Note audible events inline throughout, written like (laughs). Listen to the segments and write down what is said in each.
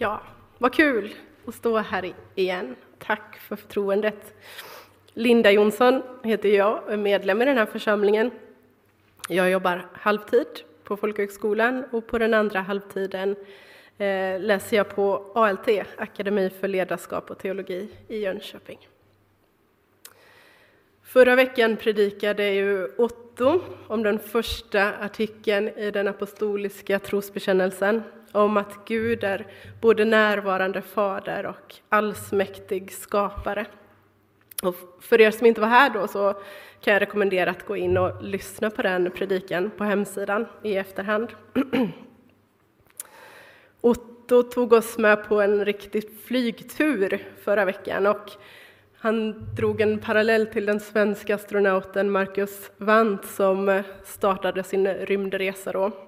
Ja, vad kul att stå här igen. Tack för förtroendet. Linda Jonsson heter jag och är medlem i den här församlingen. Jag jobbar halvtid på folkhögskolan och på den andra halvtiden eh, läser jag på ALT, Akademi för ledarskap och teologi i Jönköping. Förra veckan predikade ju Otto om den första artikeln i den apostoliska trosbekännelsen om att Gud är både närvarande fader och allsmäktig skapare. Och för er som inte var här då så kan jag rekommendera att gå in och lyssna på den predikan på hemsidan i efterhand. (clears throat) Otto tog oss med på en riktig flygtur förra veckan och han drog en parallell till den svenska astronauten Marcus Wandt som startade sin rymdresa då.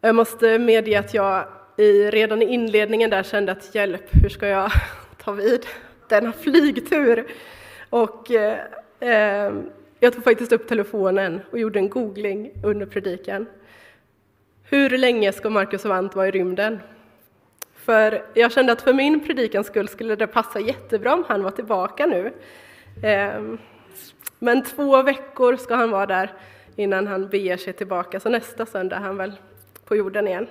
Jag måste medge att jag i, redan i inledningen där kände att hjälp, hur ska jag (laughs) ta vid denna flygtur? Och eh, eh, jag tog faktiskt upp telefonen och gjorde en googling under predikan. Hur länge ska Marcus och Ant vara i rymden? För jag kände att för min predikans skull skulle det passa jättebra om han var tillbaka nu. Ehm, men två veckor ska han vara där innan han beger sig tillbaka, så nästa söndag är han väl på jorden igen.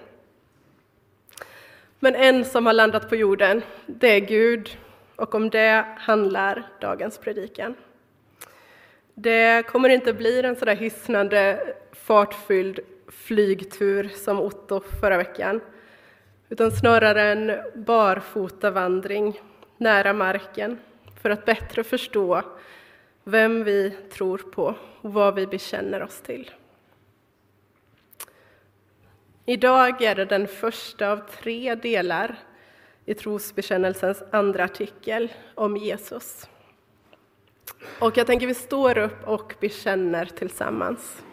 Men en som har landat på jorden, det är Gud, och om det handlar dagens predikan. Det kommer inte bli en sådär hisnande, fartfylld flygtur som Otto förra veckan, utan snarare en barfotavandring nära marken för att bättre förstå vem vi tror på och vad vi bekänner oss till. Idag är det den första av tre delar i trosbekännelsens andra artikel om Jesus. Och jag tänker vi står upp och bekänner tillsammans.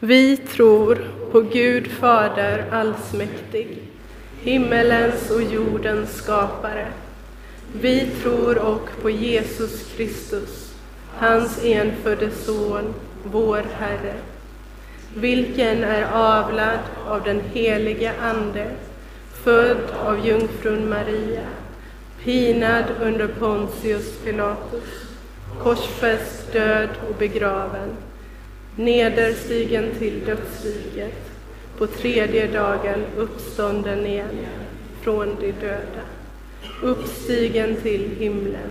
Vi tror på Gud Fader allsmäktig, himmelens och jordens skapare. Vi tror och på Jesus Kristus, hans enfödde Son, vår Herre, vilken är avlad av den helige Ande, född av jungfrun Maria, pinad under Pontius Pilatus, korsfäst, död och begraven, nederstigen till dödsriket, på tredje dagen uppstånden igen från de döda, uppstigen till himlen,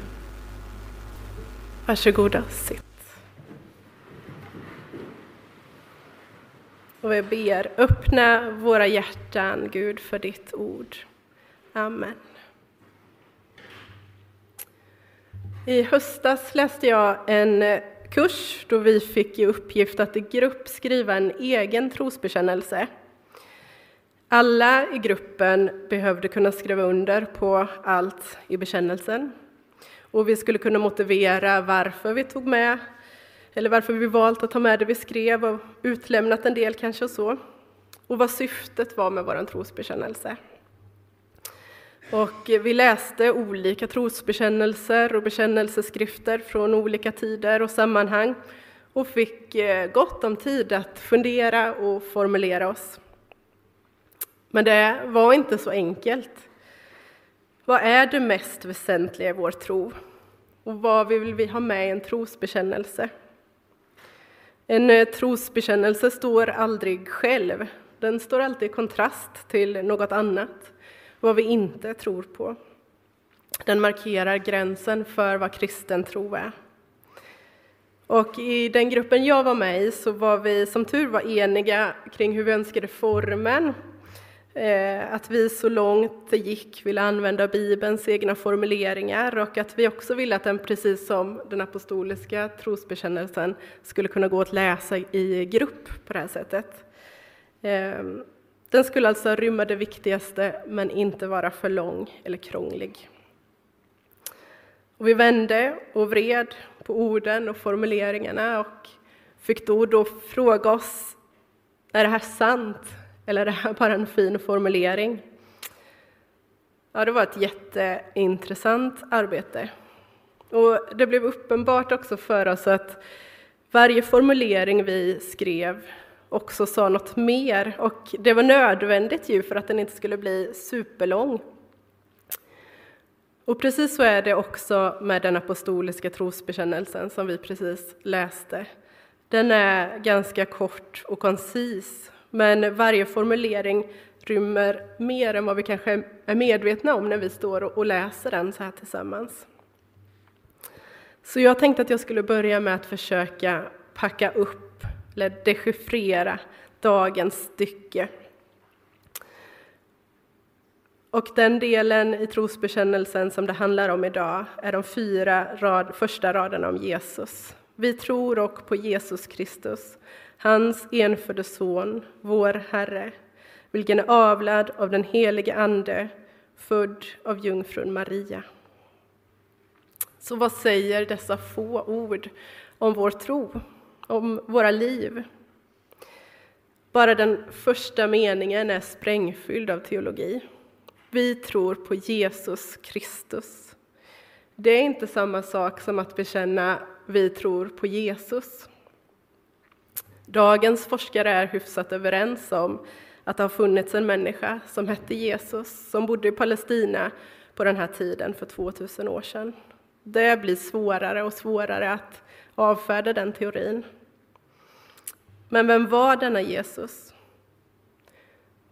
Varsågoda, sitt. Och vi ber, öppna våra hjärtan, Gud, för ditt ord. Amen. I höstas läste jag en kurs då vi fick i uppgift att i grupp skriva en egen trosbekännelse. Alla i gruppen behövde kunna skriva under på allt i bekännelsen. Och vi skulle kunna motivera varför vi tog med, eller varför vi valt att ta med det vi skrev och utlämnat en del kanske och så. Och vad syftet var med vår trosbekännelse. Och vi läste olika trosbekännelser och bekännelseskrifter från olika tider och sammanhang och fick eh, gott om tid att fundera och formulera oss. Men det var inte så enkelt. Vad är det mest väsentliga i vår tro? Och vad vill vi ha med i en trosbekännelse? En eh, trosbekännelse står aldrig själv. Den står alltid i kontrast till något annat vad vi inte tror på. Den markerar gränsen för vad kristen tro är. Och i den gruppen jag var med i så var vi som tur var eniga kring hur vi önskade formen. Eh, att vi så långt det gick ville använda Bibelns egna formuleringar och att vi också ville att den, precis som den apostoliska trosbekännelsen, skulle kunna gå att läsa i grupp på det här sättet. Ehm, den skulle alltså rymma det viktigaste, men inte vara för lång eller krånglig. Och vi vände och vred på orden och formuleringarna och fick då, och då fråga oss, är det här sant eller är (laughs) det här bara en fin formulering? Ja, det var ett jätteintressant arbete. Och det blev uppenbart också för oss att varje formulering vi skrev också sa något mer och det var nödvändigt ju för att den inte skulle bli superlång. Och precis så är det också med den apostoliska trosbekännelsen som vi precis läste. Den är ganska kort och koncis, men varje formulering rymmer mer än vad vi kanske är medvetna om när vi står och läser den så här tillsammans. Så jag tänkte att jag skulle börja med att försöka packa upp eller dechiffrera dagens stycke. Och den delen i trosbekännelsen som det handlar om idag är de fyra rad, första raderna om Jesus. Vi tror och på Jesus Kristus, hans enfödde son, vår Herre, vilken är avlad av den helige Ande, född av jungfrun Maria. Så vad säger dessa få ord om vår tro, om våra liv? Bara den första meningen är sprängfylld av teologi. Vi tror på Jesus Kristus. Det är inte samma sak som att bekänna vi tror på Jesus. Dagens forskare är hyfsat överens om att det har funnits en människa som hette Jesus, som bodde i Palestina på den här tiden för 2000 år sedan. Det blir svårare och svårare att avfärda den teorin. Men vem var denna Jesus?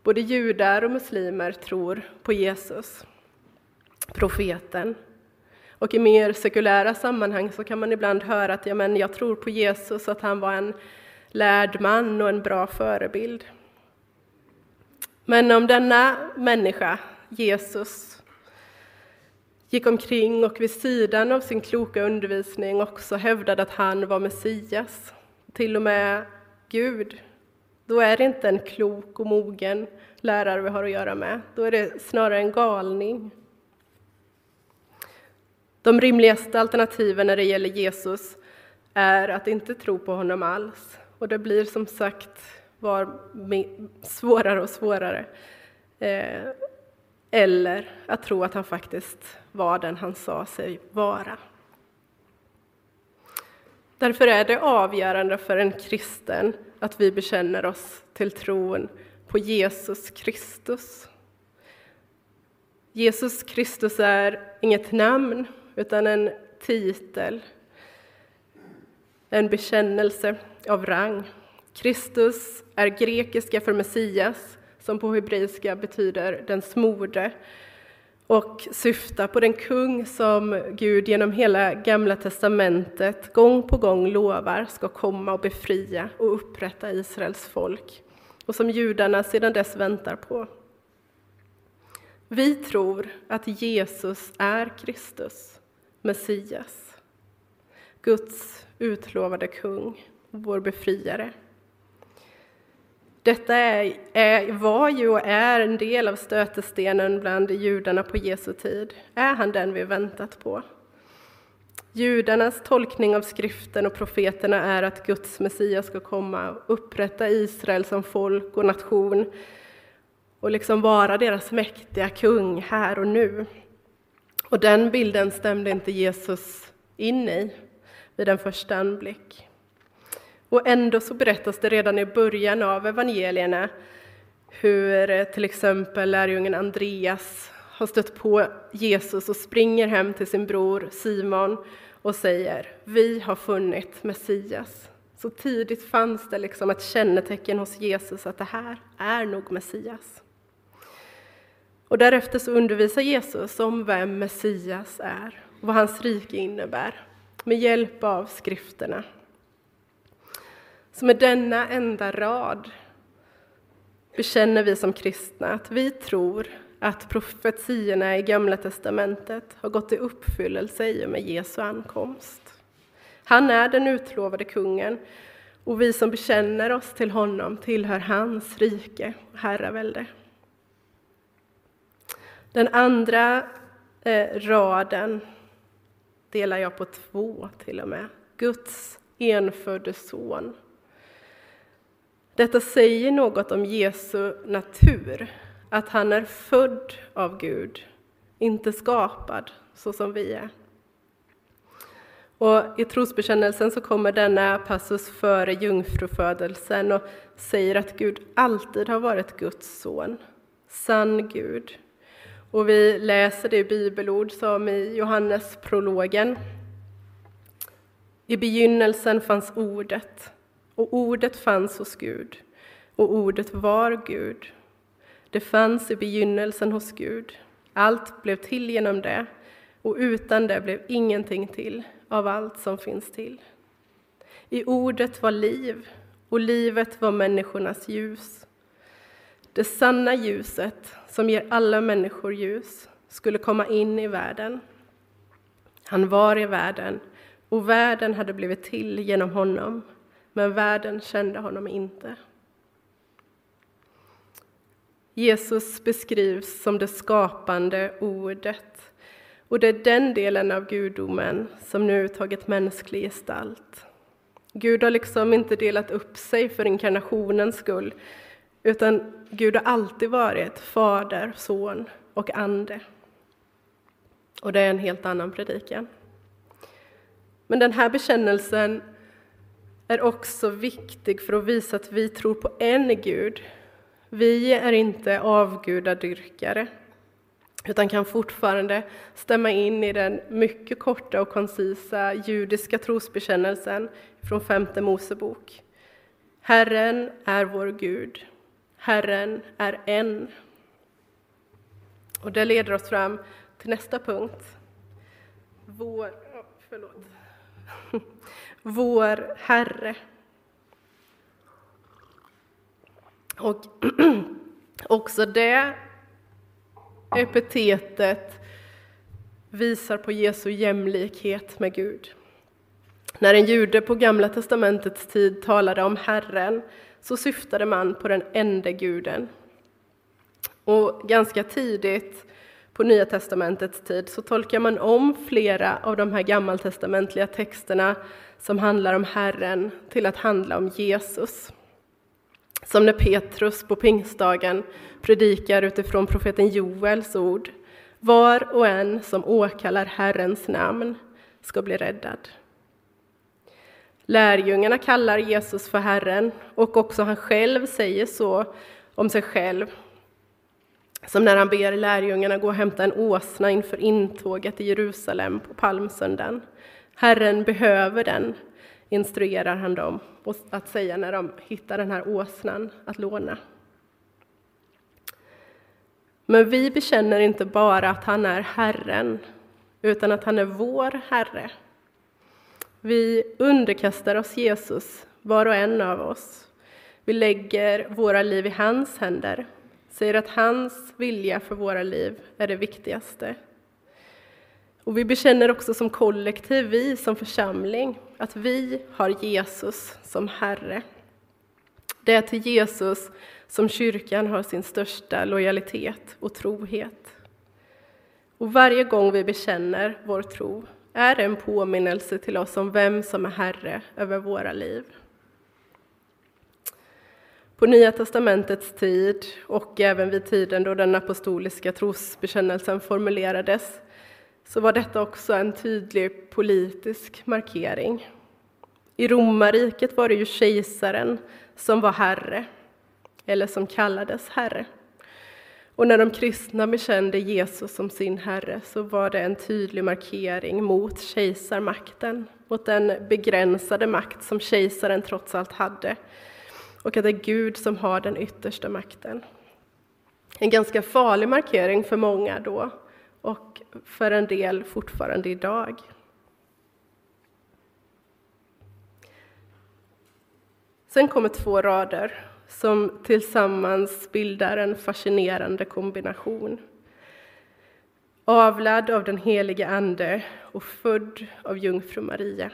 Både judar och muslimer tror på Jesus, profeten. Och i mer sekulära sammanhang så kan man ibland höra att ja, men jag tror på Jesus, att han var en lärd man och en bra förebild. Men om denna människa, Jesus, gick omkring och vid sidan av sin kloka undervisning också hävdade att han var Messias, till och med Gud, då är det inte en klok och mogen lärare vi har att göra med. Då är det snarare en galning. De rimligaste alternativen när det gäller Jesus är att inte tro på honom alls. Och det blir som sagt var svårare och svårare. Eh, eller att tro att han faktiskt var den han sa sig vara. Därför är det avgörande för en kristen att vi bekänner oss till tron på Jesus Kristus. Jesus Kristus är inget namn, utan en titel, en bekännelse av rang. Kristus är grekiska för Messias, som på hebreiska betyder den smorde, och syftar på den kung som Gud genom hela Gamla testamentet gång på gång lovar ska komma och befria och upprätta Israels folk och som judarna sedan dess väntar på. Vi tror att Jesus är Kristus, Messias, Guds utlovade kung, vår befriare. Detta är, är, var ju och är en del av stötestenen bland judarna på Jesu tid. Är han den vi väntat på? Judarnas tolkning av skriften och profeterna är att Guds Messias ska komma och upprätta Israel som folk och nation och liksom vara deras mäktiga kung här och nu. Och den bilden stämde inte Jesus in i vid en första anblick. Och ändå så berättas det redan i början av evangelierna hur eh, till exempel lärjungen Andreas har stött på Jesus och springer hem till sin bror Simon och säger Vi har funnit Messias. Så tidigt fanns det liksom ett kännetecken hos Jesus att det här är nog Messias. Och därefter så undervisar Jesus om vem Messias är och vad hans rike innebär med hjälp av skrifterna. Så med denna enda rad bekänner vi som kristna att vi tror att profetiorna i Gamla testamentet har gått i uppfyllelse i och med Jesu ankomst. Han är den utlovade kungen Och vi som bekänner oss till honom tillhör hans rike och herravälde. Den andra eh, raden delar jag på två till och med. Guds enfödde son. Detta säger något om Jesu natur, att han är född av Gud, inte skapad så som vi är. Och I trosbekännelsen så kommer denna passus före jungfrufödelsen och säger att Gud alltid har varit Guds son, sann Gud. Och vi läser det i bibelord som i Johannesprologen. I begynnelsen fanns Ordet, och Ordet fanns hos Gud, och Ordet var Gud. Det fanns i begynnelsen hos Gud. Allt blev till genom det, och utan det blev ingenting till av allt som finns till. I Ordet var liv, och livet var människornas ljus. Det sanna ljuset, som ger alla människor ljus, skulle komma in i världen. Han var i världen, och världen hade blivit till genom honom, men världen kände honom inte. Jesus beskrivs som det skapande ordet, och det är den delen av gudomen som nu tagit mänsklig gestalt. Gud har liksom inte delat upp sig för inkarnationens skull, utan Gud har alltid varit Fader, Son och Ande. Och det är en helt annan predikan. Men den här bekännelsen är också viktig för att visa att vi tror på en Gud. Vi är inte avgudadyrkare, utan kan fortfarande stämma in i den mycket korta och koncisa judiska trosbekännelsen från femte Mosebok. Herren är vår Gud, Herren är en. Och det leder oss fram till nästa punkt. Vår, oh, förlåt. (laughs) Vår Herre. Och (clears throat) också det epitetet visar på Jesu jämlikhet med Gud. När en jude på Gamla testamentets tid talade om Herren så syftade man på den enda guden. Och ganska tidigt på Nya testamentets tid så tolkar man om flera av de här gammaltestamentliga texterna som handlar om Herren till att handla om Jesus. Som när Petrus på pingstdagen predikar utifrån profeten Joels ord. Var och en som åkallar Herrens namn ska bli räddad. Lärjungarna kallar Jesus för Herren och också han själv säger så om sig själv. Som när han ber lärjungarna gå och hämta en åsna inför intåget i Jerusalem på palmsöndagen. Herren behöver den, instruerar han dem att säga när de hittar den här åsnan att låna. Men vi bekänner inte bara att han är Herren, utan att han är vår Herre. Vi underkastar oss Jesus, var och en av oss. Vi lägger våra liv i hans händer, säger att hans vilja för våra liv är det viktigaste. Och vi bekänner också som kollektiv, vi som församling, att vi har Jesus som Herre. Det är till Jesus som kyrkan har sin största lojalitet och trohet. Och varje gång vi bekänner vår tro är en påminnelse till oss om vem som är Herre över våra liv. På Nya testamentets tid och även vid tiden då den apostoliska trosbekännelsen formulerades så var detta också en tydlig politisk markering. I romarriket var det ju kejsaren som var herre, eller som kallades herre. Och när de kristna bekände Jesus som sin Herre så var det en tydlig markering mot kejsarmakten, mot den begränsade makt som kejsaren trots allt hade, och att det är Gud som har den yttersta makten. En ganska farlig markering för många då, och för en del fortfarande idag. Sen kommer två rader som tillsammans bildar en fascinerande kombination. Avlad av den helige Ande och född av jungfru Maria.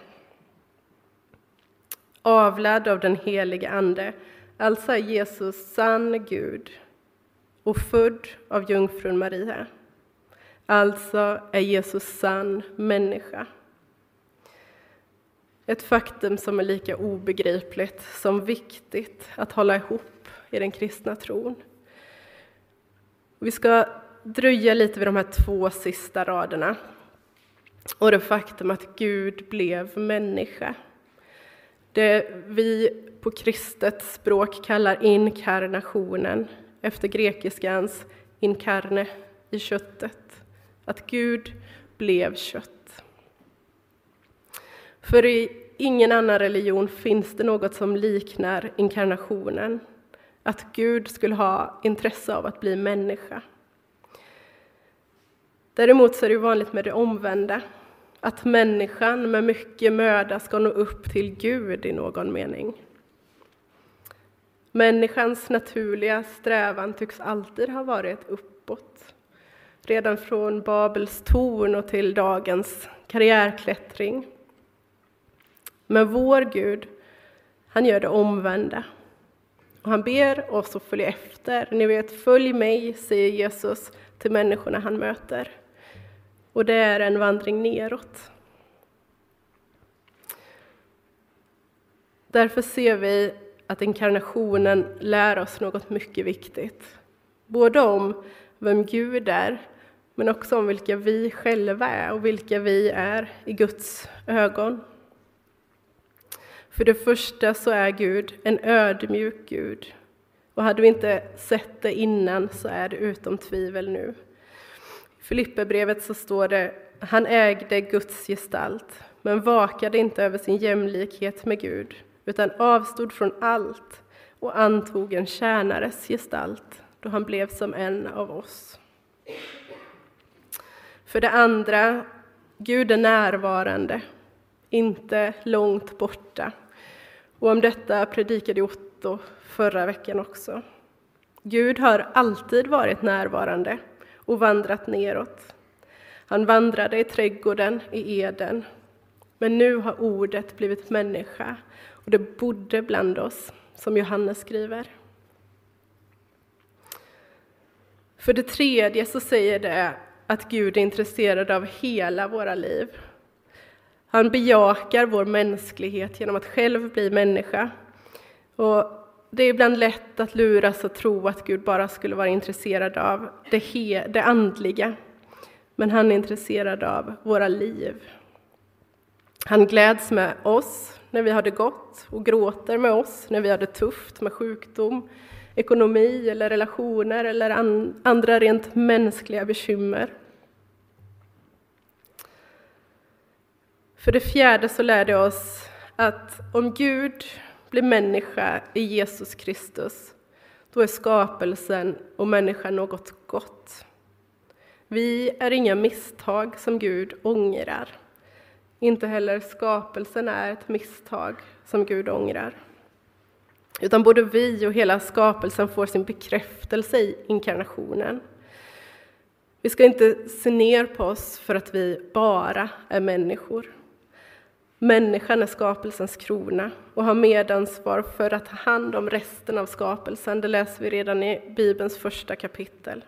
avlad av den helige Ande, alltså är Jesus sann Gud och född av jungfrun Maria. Alltså är Jesus sann människa. Ett faktum som är lika obegripligt som viktigt att hålla ihop i den kristna tron. Vi ska dröja lite vid de här två sista raderna och det faktum att Gud blev människa. Det vi på kristet språk kallar inkarnationen efter grekiskans inkarne, i köttet. Att Gud blev kött. För i ingen annan religion finns det något som liknar inkarnationen. Att Gud skulle ha intresse av att bli människa. Däremot så är det vanligt med det omvända, att människan med mycket möda ska nå upp till Gud i någon mening. Människans naturliga strävan tycks alltid ha varit uppåt. Redan från Babels torn och till dagens karriärklättring. Men vår Gud, han gör det omvända. Och han ber oss att följa efter. Ni vet, följ mig, säger Jesus till människorna han möter. Och det är en vandring neråt. Därför ser vi att inkarnationen lär oss något mycket viktigt. Både om vem Gud är, men också om vilka vi själva är och vilka vi är i Guds ögon. För det första så är Gud en ödmjuk Gud. Och hade vi inte sett det innan så är det utom tvivel nu. I Filipperbrevet så står det han ägde Guds gestalt, men vakade inte över sin jämlikhet med Gud, utan avstod från allt och antog en tjänares gestalt då han blev som en av oss. För det andra, Gud är närvarande, inte långt borta. Och om detta predikade Otto förra veckan också. Gud har alltid varit närvarande och vandrat neråt. Han vandrade i trädgården i Eden, men nu har ordet blivit människa och det bodde bland oss, som Johannes skriver. För det tredje så säger det att Gud är intresserad av hela våra liv. Han bejakar vår mänsklighet genom att själv bli människa. Och det är ibland lätt att luras att tro att Gud bara skulle vara intresserad av det, he, det andliga. Men han är intresserad av våra liv. Han gläds med oss när vi har det gott och gråter med oss när vi har det tufft med sjukdom, ekonomi eller relationer eller andra rent mänskliga bekymmer. För det fjärde så lär det oss att om Gud blir människa i Jesus Kristus, då är skapelsen och människan något gott. Vi är inga misstag som Gud ångrar. Inte heller skapelsen är ett misstag som Gud ångrar. Utan både vi och hela skapelsen får sin bekräftelse i inkarnationen. Vi ska inte se ner på oss för att vi bara är människor. Människan är skapelsens krona och har medansvar för att ta hand om resten av skapelsen. Det läser vi redan i Bibelns första kapitel.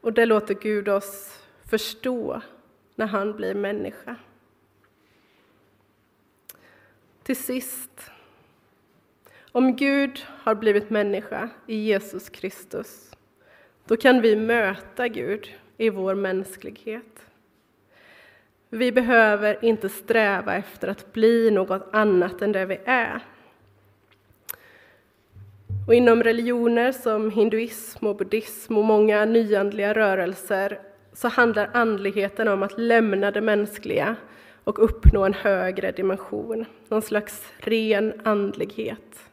Och det låter Gud oss förstå när han blir människa. Till sist, om Gud har blivit människa i Jesus Kristus, då kan vi möta Gud i vår mänsklighet. Vi behöver inte sträva efter att bli något annat än det vi är. Och inom religioner som hinduism och buddhism och många nyandliga rörelser så handlar andligheten om att lämna det mänskliga och uppnå en högre dimension, någon slags ren andlighet.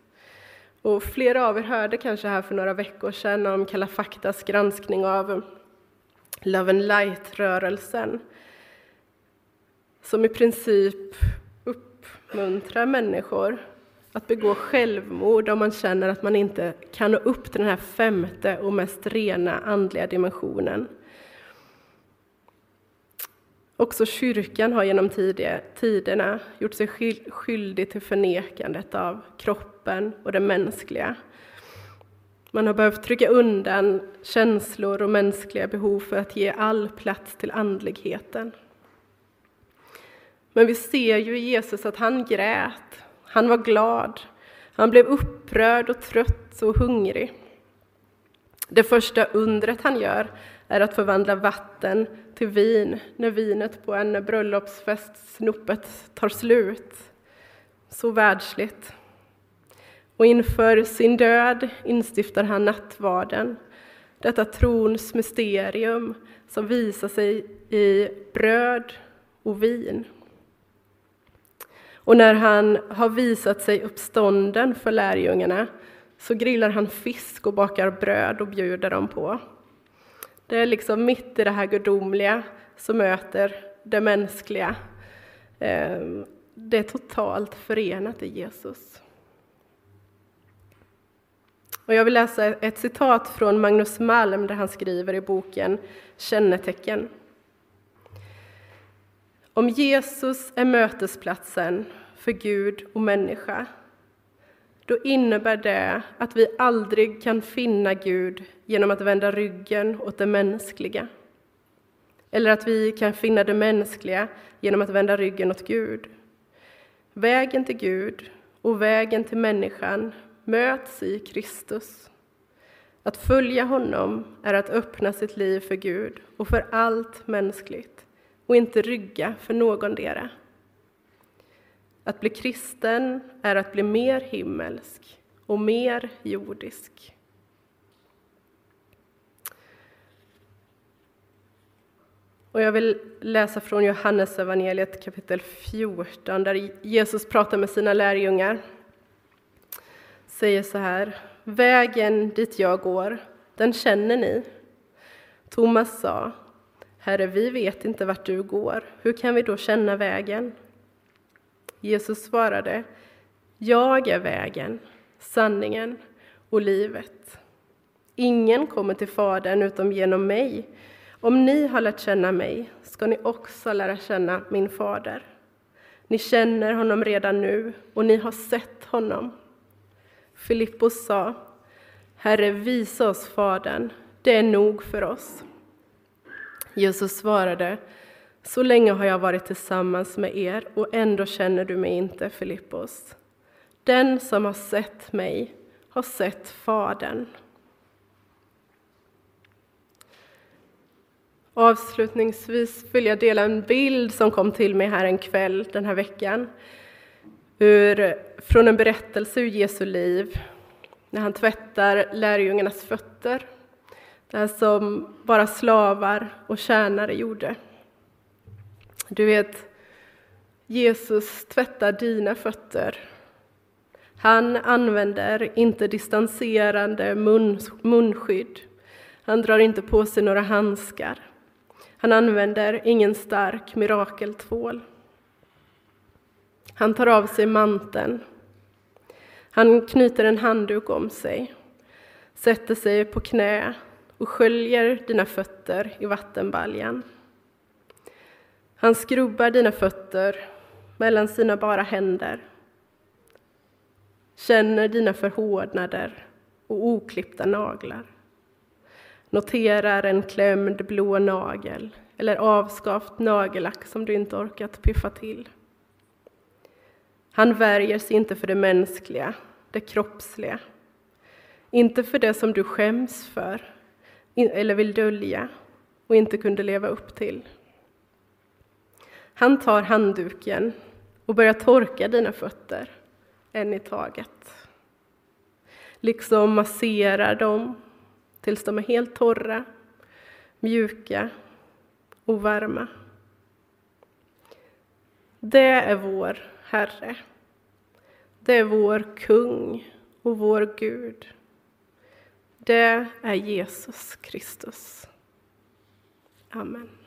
Och flera av er hörde kanske här för några veckor sedan om Kalla faktas granskning av Love and Light-rörelsen som i princip uppmuntrar människor att begå självmord om man känner att man inte kan nå upp till den här femte och mest rena andliga dimensionen. Också kyrkan har genom tiderna gjort sig skyldig till förnekandet av kroppen och det mänskliga. Man har behövt trycka undan känslor och mänskliga behov för att ge all plats till andligheten. Men vi ser ju i Jesus att han grät, han var glad, han blev upprörd och trött och hungrig. Det första undret han gör är att förvandla vatten till vin när vinet på en bröllopsfest snopet tar slut. Så världsligt. Och inför sin död instiftar han nattvarden, detta trons mysterium som visar sig i bröd och vin. Och när han har visat sig uppstånden för lärjungarna så grillar han fisk och bakar bröd och bjuder dem på. Det är liksom mitt i det här gudomliga som möter det mänskliga. Ehm, det är totalt förenat i Jesus. Och jag vill läsa ett citat från Magnus Malm där han skriver i boken Kännetecken. Om Jesus är mötesplatsen för Gud och människa, då innebär det att vi aldrig kan finna Gud genom att vända ryggen åt det mänskliga. Eller att vi kan finna det mänskliga genom att vända ryggen åt Gud. Vägen till Gud och vägen till människan möts i Kristus. Att följa honom är att öppna sitt liv för Gud och för allt mänskligt och inte rygga för någondera. Att bli kristen är att bli mer himmelsk och mer jordisk. Och jag vill läsa från Johannes evangeliet kapitel 14 där Jesus pratar med sina lärjungar. Säger så här, vägen dit jag går, den känner ni. Thomas sa, Herre, vi vet inte vart du går, hur kan vi då känna vägen? Jesus svarade, jag är vägen, sanningen och livet. Ingen kommer till Fadern utom genom mig. Om ni har lärt känna mig ska ni också lära känna min fader. Ni känner honom redan nu och ni har sett honom. Filippos sa, Herre, visa oss Fadern, det är nog för oss. Jesus svarade, så länge har jag varit tillsammans med er och ändå känner du mig inte, Filippos. Den som har sett mig har sett Fadern. Avslutningsvis vill jag dela en bild som kom till mig här en kväll den här veckan. Ur, från en berättelse ur Jesu liv, när han tvättar lärjungarnas fötter där som bara slavar och tjänare gjorde. Du vet, Jesus tvättar dina fötter. Han använder inte distanserande mun, munskydd. Han drar inte på sig några handskar. Han använder ingen stark mirakeltvål. Han tar av sig manteln. Han knyter en handduk om sig, sätter sig på knä och sköljer dina fötter i vattenbaljan. Han skrubbar dina fötter mellan sina bara händer, känner dina förhårdnader och oklippta naglar, noterar en klämd blå nagel eller avskavt nagellack som du inte orkat piffa till. Han värjer sig inte för det mänskliga, det kroppsliga, inte för det som du skäms för eller vill dölja och inte kunde leva upp till. Han tar handduken och börjar torka dina fötter, en i taget. Liksom masserar dem tills de är helt torra, mjuka och varma. Det är vår Herre. Det är vår kung och vår Gud. Det är Jesus Kristus. Amen.